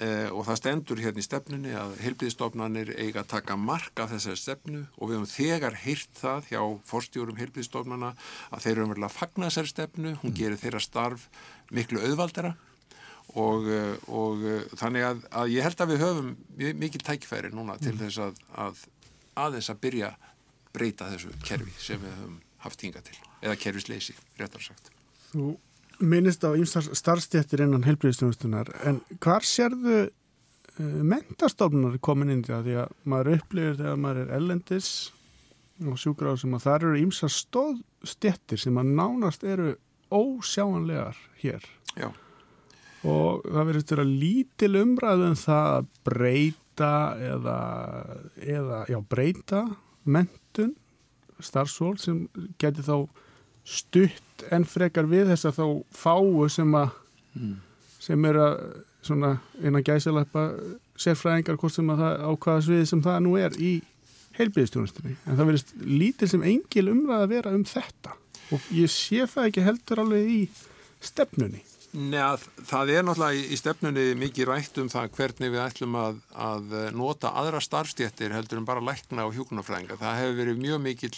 eh, og það stendur hérna í stefnunni að heilbíðstofnanir eiga að taka marka þessari stefnu og við höfum þegar heyrt það hjá forstjórum heilbíðstofnana að þeir eru umverðilega að fagna þessari stefnu, hún mm. gerir þeirra starf miklu auðvaldara og, eh, og eh, þannig að, að ég held að við höfum mikið tækifæri núna til mm. þess að, að aðeins að byrja breyta þessu kerfi sem við höfum haft hinga til eða kerfisleysi, réttar sagt. Þú minnist á ímstar starfstjættir innan helbriðstjónustunar en hvar sérðu eh, mentastofnunar komin inn í það því að maður upplifir þegar maður er ellendis og sjúkra á sem að það eru ímstar stóðstjættir sem að nánast eru ósjáanlegar hér. Já. Og það verður til að lítil umræðu en um það að breyta eða, eða já, breyta mentun starfsfólk sem getur þá stutt en frekar við þess að þá fáu sem að mm. sem er að svona einan gæsileppa sérfræðingar hvort sem að það ákvaða sviði sem það nú er í heilbíðistjónustinni en það verist lítið sem engil umræð að vera um þetta. Og ég sé það ekki heldur alveg í stefnunni Nei, það er náttúrulega í stefnunni mikið rætt um það hvernig við ætlum að, að nota aðra starfstjættir heldur en bara lækna og hjúkunarfræðinga. Það hefur verið mjög mikil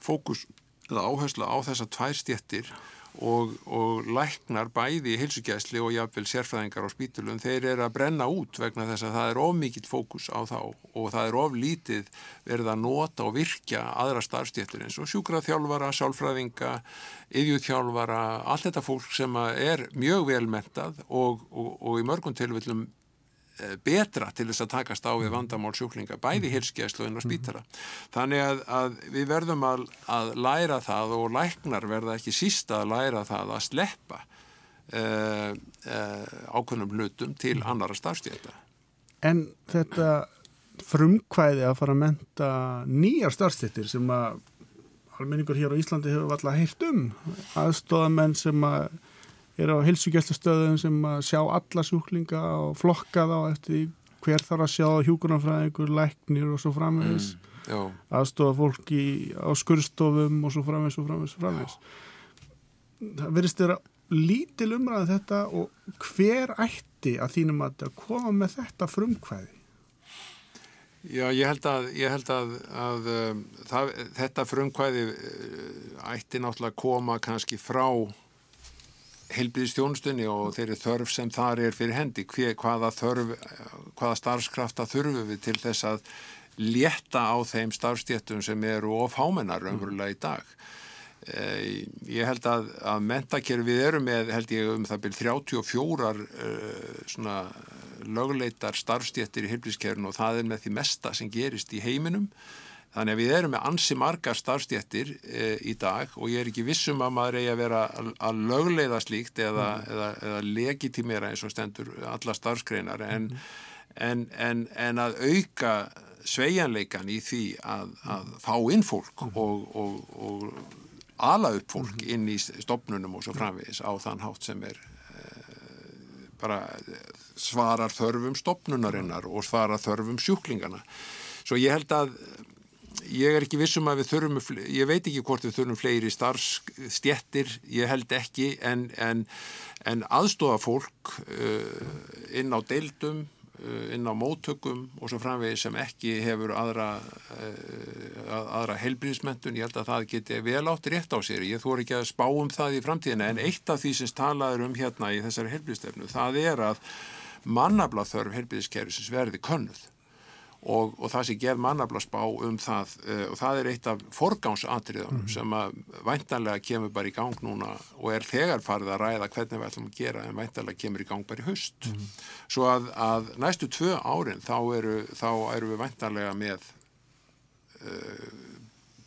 fókus eða áhersla á þessa tvær stjættir og, og læknar bæði í heilsugjæsli og jáfnvel sérfræðingar á spítulun, þeir eru að brenna út vegna þess að það er of mikill fókus á þá og það er of lítið verið að nota og virkja aðra starfstjættur eins og sjúkraþjálfara, sálfræðinga, yðjúþjálfara, allt þetta fólk sem er mjög velmentað og, og, og í mörgum tilvillum betra til þess að takast á við vandamál sjúklinga, bæði hilskjæslu en á spítara. Þannig að, að við verðum að, að læra það og læknar verða ekki sísta að læra það að sleppa uh, uh, ákveðnum hlutum til mm. annara starfstjæta. En þetta frumkvæði að fara að menta nýjar starfstjættir sem að almenningur hér á Íslandi hefur alltaf heilt um aðstofamenn sem að er á hilsugjastastöðum sem að sjá alla sjúklinga og flokka þá eftir hver þarf að sjá hjúkurnafræðingur, læknir og svo framvegs mm, aðstofa fólki á skurstofum og svo framvegs og framvegs og framvegs það verðist þeirra lítil umræðið um þetta og hver ætti að þínum að koma með þetta frumkvæði? Já, ég held að, ég held að, að um, það, þetta frumkvæði uh, ætti náttúrulega að koma kannski frá heilbíðistjónustunni og þeirri þörf sem þar er fyrir hendi, hvaða, þörf, hvaða starfskrafta þurfum við til þess að létta á þeim starfstjéttum sem eru ofhámenar umverulega í dag. Eh, ég held að, að mentakerfi við erum með, held ég, um það byrj 34 uh, svona lögleitar starfstjéttir í heilbíðiskerfinu og það er með því mesta sem gerist í heiminum Þannig að við erum með ansi margar starfstjættir e, í dag og ég er ekki vissum að maður eigi að vera að, að lögleiða slíkt eða, mm. eða, eða legitimera eins og stendur alla starfskreinar en, mm. en, en, en að auka sveigjanleikan í því að, að fá inn fólk mm. og, og, og ala upp fólk mm. inn í stopnunum og svo framvegis á þann hátt sem er e, bara svarar þörfum stopnunarinnar og svarar þörfum sjúklingana. Svo ég held að ég er ekki vissum að við þurfum, ég veit ekki hvort við þurfum fleiri starfstjettir, ég held ekki, en, en, en aðstofa fólk uh, inn á deildum, uh, inn á móttökum og svo framvegi sem ekki hefur aðra, uh, aðra heilbríðismentun, ég held að það geti vel átt rétt á sér, ég þór ekki að spá um það í framtíðina, en eitt af því sem talaður um hérna í þessari heilbríðistefnu, það er að mannablaþörf heilbríðiskerfisins verði könnuð og, og það sem gerð mannablasbá um það uh, og það er eitt af forgánsatriðunum mm. sem að væntanlega kemur bara í gang núna og er þegar farið að ræða hvernig við ætlum að gera en væntanlega kemur í gang bara í höst mm. svo að, að næstu tvö árin þá eru, þá eru við væntanlega með uh,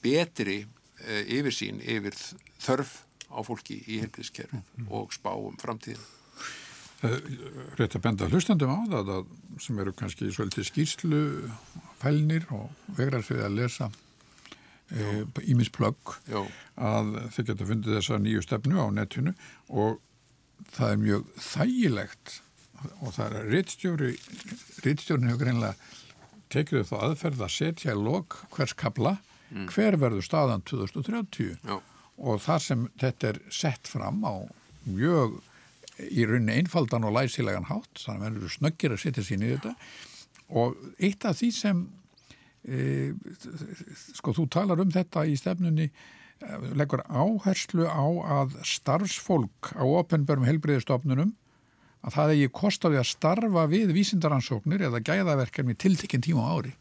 betri uh, yfirsýn yfir þörf á fólki í helbriðskerfið mm. og spá um framtíðin rétt að benda hlustandum á það að, sem eru kannski svolítið skýrslu fælnir og vegrar því að lesa ímisplögg e, að þeir geta fundið þessa nýju stefnu á netinu og það er mjög þægilegt og það er rittstjóri rittstjórn hefur greinlega tekið upp þá aðferð að setja í lok hvers kabla mm. hver verður staðan 2030 Já. og þar sem þetta er sett fram á mjög í rauninni einfaldan og læsilegan hátt þannig að verður snöggir að setja sín í þetta. Og eitt af því sem e, sko þú talar um þetta í stefnunni e, leggur áherslu á að starfsfólk á ofenbörum helbriðistofnunum að það eigi kostaði að starfa við vísindaransóknir eða gæðaverkefni til tekinn tíma á ári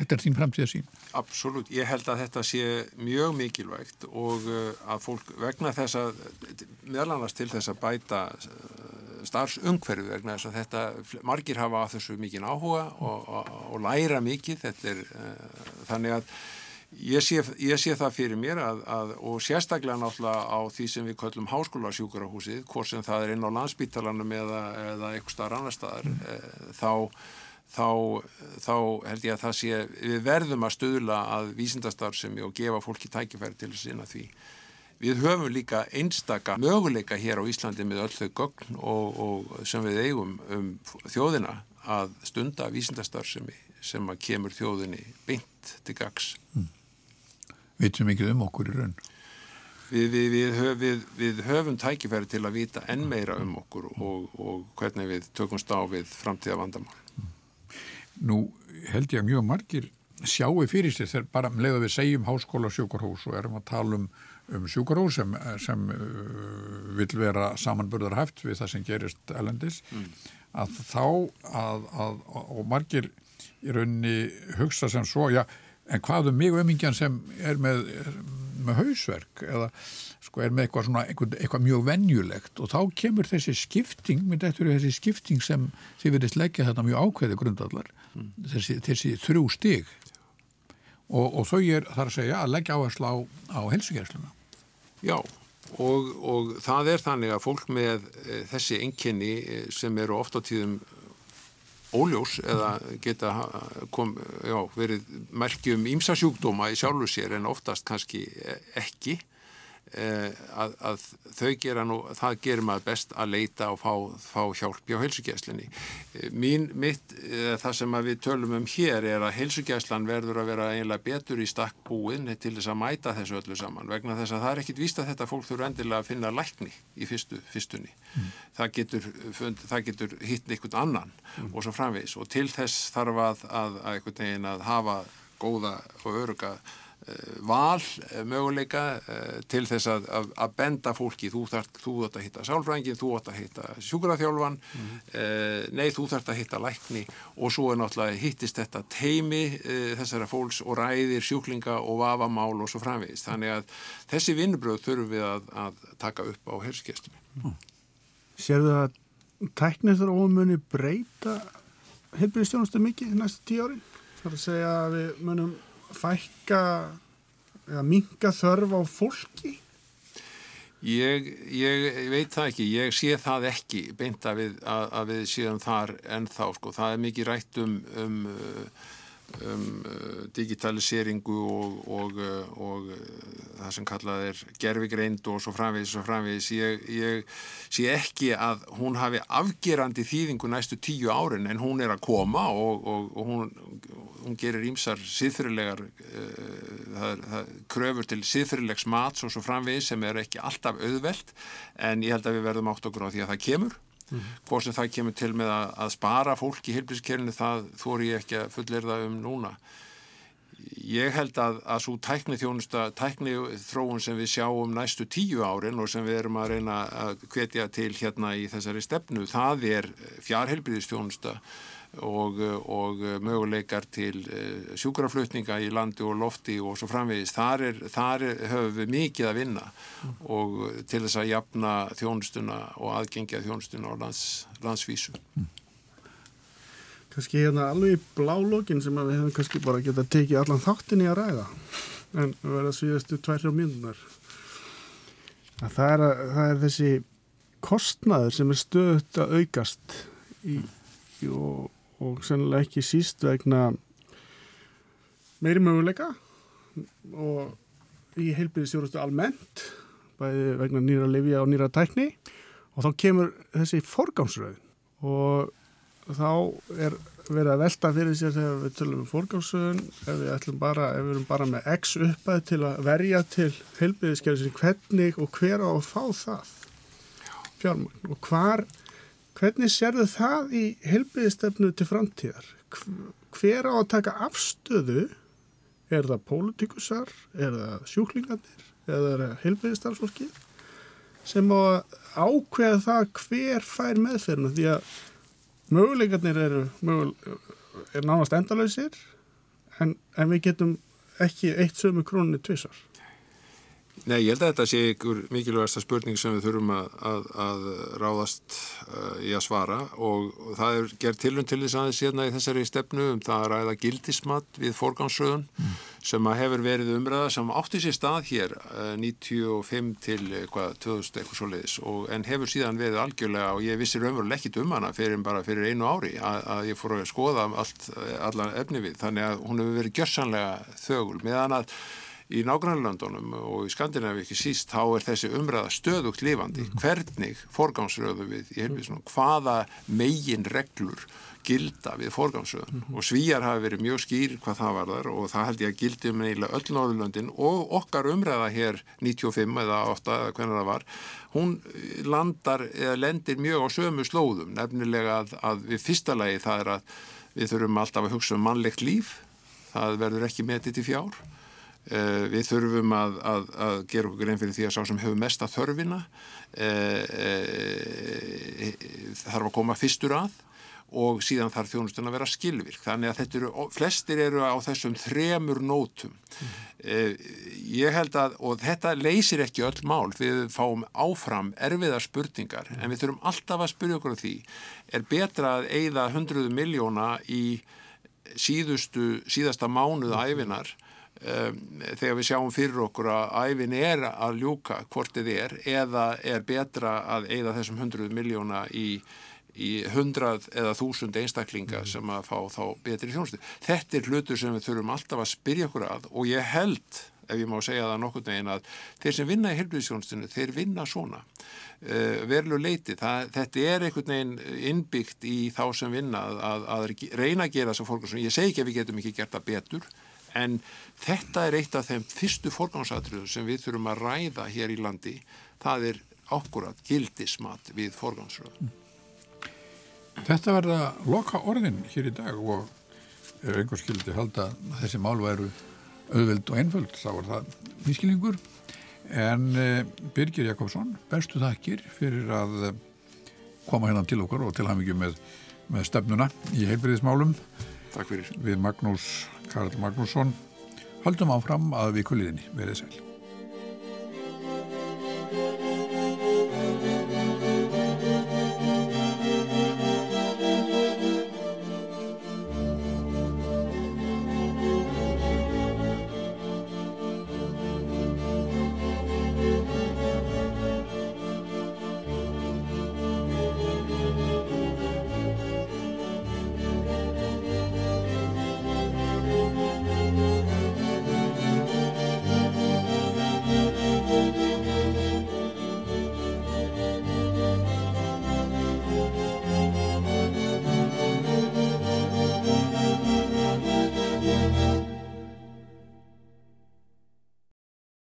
Þetta er þín framtíða sín. Absolut, ég held að þetta sé mjög mikilvægt og uh, að fólk vegna þess að, meðlannast til þess að bæta uh, starfsumhverfi vegna þess að þetta, margir hafa að þessu mikið áhuga og, og, og læra mikið, þetta er uh, þannig að ég sé, ég sé það fyrir mér að, að, og sérstaklega náttúrulega á því sem við köllum háskólasjúkarahúsið, hvort sem það er inn á landsbítalanum eða, eða eitthvað starf annar staðar, mm. þá þá, þá held ég að það sé, við verðum að stöðla að vísindastarfsemi og gefa fólki tækifæri til að sinna því. Við höfum líka einstaka möguleika hér á Íslandi með öll þau gögn og, og sem við eigum um þjóðina að stunda vísindastarfsemi sem að kemur þjóðinni beint til gags. Mm. Vitum ekki um okkur í raun? Við, við, við, við höfum tækifæri til að vita enn meira um okkur og, og hvernig við tökumst á við framtíða vandamál. Nú held ég að mjög margir sjáu fyrir sér þegar bara um leiðu við segjum háskóla sjúkarhús og erum að tala um, um sjúkarhús sem, sem uh, vil vera samanburðarhæft við það sem gerist elendis mm. að þá að, að, og margir í rauninni hugsa sem svo, já, en hvað um mig umingjan sem er með, er með hausverk eða sko er með eitthvað svona, eitthvað, eitthvað mjög venjulegt og þá kemur þessi skipting, mynd eftir þessi skipting sem þið verðist leggja þetta mjög ákveði grundallar, mm. þessi, þessi þrjú stig og, og þau er þar að segja að leggja áherslu á, á helsugjærsluna. Já, og, og það er þannig að fólk með e, þessi enginni e, sem eru ofta tíðum óljós eða geta kom, já, verið merkjum ímsasjúkdóma í sjálfu sér en oftast kannski e, ekki Eh, að, að þau gera nú, það gerir maður best að leita og fá, fá hjálp hjá heilsugjæslinni. Eh, mín, mitt, eh, það sem við tölum um hér er að heilsugjæslan verður að vera eiginlega betur í stakk búin til þess að mæta þessu öllu saman vegna þess að það er ekkit víst að þetta fólk þurfa endilega að finna lækni í fyrstu, fyrstunni. Mm. Það getur, getur hitt einhvern annan mm. og svo framvegs og til þess þarf að, að, að, að hafa góða og öruga Eh, val eh, möguleika eh, til þess að, að, að benda fólki þú þart, að hitta sálfrængin þú þart að hitta sjúkraþjálfan mm. eh, nei þú þart að hitta lækni og svo er náttúrulega hittist þetta teimi eh, þessara fólks og ræðir sjúklinga og vafamál og svo framvegist þannig að þessi vinnubröð þurfum við að, að taka upp á helskestunni mm. Serðu það að tæknir þar ómunni breyta helbriðstjónustu mikið næstu tíu árin? Það er að segja að við munum fækka eða minga þörf á fólki? Ég, ég veit það ekki, ég sé það ekki beint að við, að, að við séum þar ennþá, sko, það er mikið rætt um, um, um digitaliseringu og, og, og það sem kallað er gerfigreind og svo framvegis og framvegis, ég, ég sé ekki að hún hafi afgerandi þýðingu næstu tíu árin en hún er að koma og, og hún, hún gerir ímsar síðfyrirlegar uh, kröfur til síðfyrirlegs mats og svo framvegis sem er ekki alltaf auðvelt. En ég held að við verðum átt okkur á því að það kemur mm. hvort sem það kemur til með að, að spara fólk í heilbískerinu það þóri ég ekki að fullirða um núna ég held að, að svo tækni þjónusta, tækni þróun sem við sjáum næstu tíu árin og sem við erum að reyna að hvetja til hérna í þessari stefnu, það er fjárheilbíðistjónusta og, og möguleikar til eh, sjúkraflutninga í landi og lofti og svo framvegis. Þar, er, þar er, höfum við mikið að vinna og til þess að jafna þjónustuna og aðgengja þjónustuna á lands, landsvísu. Kannski hérna alveg í blálógin sem við hefum kannski bara getað tekið allan þáttin í að ræða en við verðum að svíðastu tværjá mínúnar. Það er, að, það er þessi kostnaður sem er stöðut að aukast í, í og og sennilega ekki síst vegna meiri möguleika og í heilbyrðistjórustu almennt bæði vegna nýra livja og nýra tækni. Og þá kemur þessi forgámsröð og þá er verið að velta fyrir sér þegar við tölum um forgámsröðun ef við ætlum bara, ef við erum bara með x uppað til að verja til heilbyrðiskerfisins hvernig og hver á að fá það? Fjármagn. Og hvar Hvernig sérðu það í helbiðistefnu til framtíðar? Hver á að taka afstöðu? Er það pólitíkusar? Er það sjúklingarnir? Eða er það helbiðistarfsfólki? Sem á að ákveða það hver fær meðferðinu því að möguleikarnir eru möguleik, er nánast endalöysir en, en við getum ekki eitt sömu krónunni tvísar. Nei, ég held að þetta sé ykkur mikilvægasta spurning sem við þurfum að, að, að ráðast uh, í að svara. Og, og það er gerð tilum til þess aðeins hérna í þessari stefnu um það að ræða gildismat við forgánsröðun mm. sem að hefur verið umræða sem átti sér stað hér uh, 95 til eitthvað 2000 eitthvað svo leiðis en hefur síðan verið algjörlega og ég vissir umveruleg ekkit um hana fyrir bara fyrir einu ári að, að ég fór að skoða allt, allan efni við þannig að hún hefur verið gjörsanlega þögul. Meðan að í nágrannlöndunum og í Skandinavíu ekki síst þá er þessi umræða stöðugt lifandi. Mm. hvernig forgámsröðu við í helbíðsum, hvaða megin reglur gilda við forgámsröðun mm. og svíjar hafi verið mjög skýr hvað það var þar og það held ég að gildi um eiginlega öll Norðurlöndin. Og okkar umræða hér 95 eða 8 eða hvernig það var hún landar eða lendir mjög á sömu slóðum. Nefnilega að, að við fyrsta lagi það er að við þurfum alltaf að hugsa um mannlegt líf. Það verður ekki metið til fjár við þurfum að, að, að gera okkur einn fyrir því að sá sem hefur mesta þörfina uh, uh, þarf að koma fyrstur að og síðan þarf þjónustun að vera skilvirk þannig að eru, flestir eru á þessum þremur nótum mm. ég held að og þetta leysir ekki öll mál við fáum áfram erfiðar spurningar mm. en við þurfum alltaf að spyrja okkur á því er betra að eigða hundruðu miljóna í síðustu, síðasta mánuð æfinar Um, þegar við sjáum fyrir okkur að æfin er að ljúka hvort þið er eða er betra að eigða þessum hundruð miljóna í, í hundrað eða þúsund einstaklinga mm. sem að fá þá betri þjónustu. Þetta er hlutur sem við þurfum alltaf að spyrja okkur að og ég held, ef ég má segja það nokkur neginn að þeir sem vinna í helbriðsjónustinu, þeir vinna svona. Uh, verlu leiti, það, þetta er einhvern veginn innbyggt í þá sem vinna að, að, að reyna að gera þess að fólk ég segi ekki að við getum ekki gert það betur en þetta er eitt af þeim fyrstu forgangsatriðu sem við þurfum að ræða hér í landi. Það er ákkurat gildismat við forgangsröðum Þetta verða loka orðin hér í dag og ef einhver skildi halda þessi mál veru auðvild og einföld þá er það miskilingur en eh, Birgir Jakobsson bestu þakkir fyrir að eh, koma hérna til okkur og til hafmyggjum með, með stefnuna í heilbriðismálum Takk fyrir. Við Magnús Karl Magnússon höldum áfram að við kulliðinni verið sæl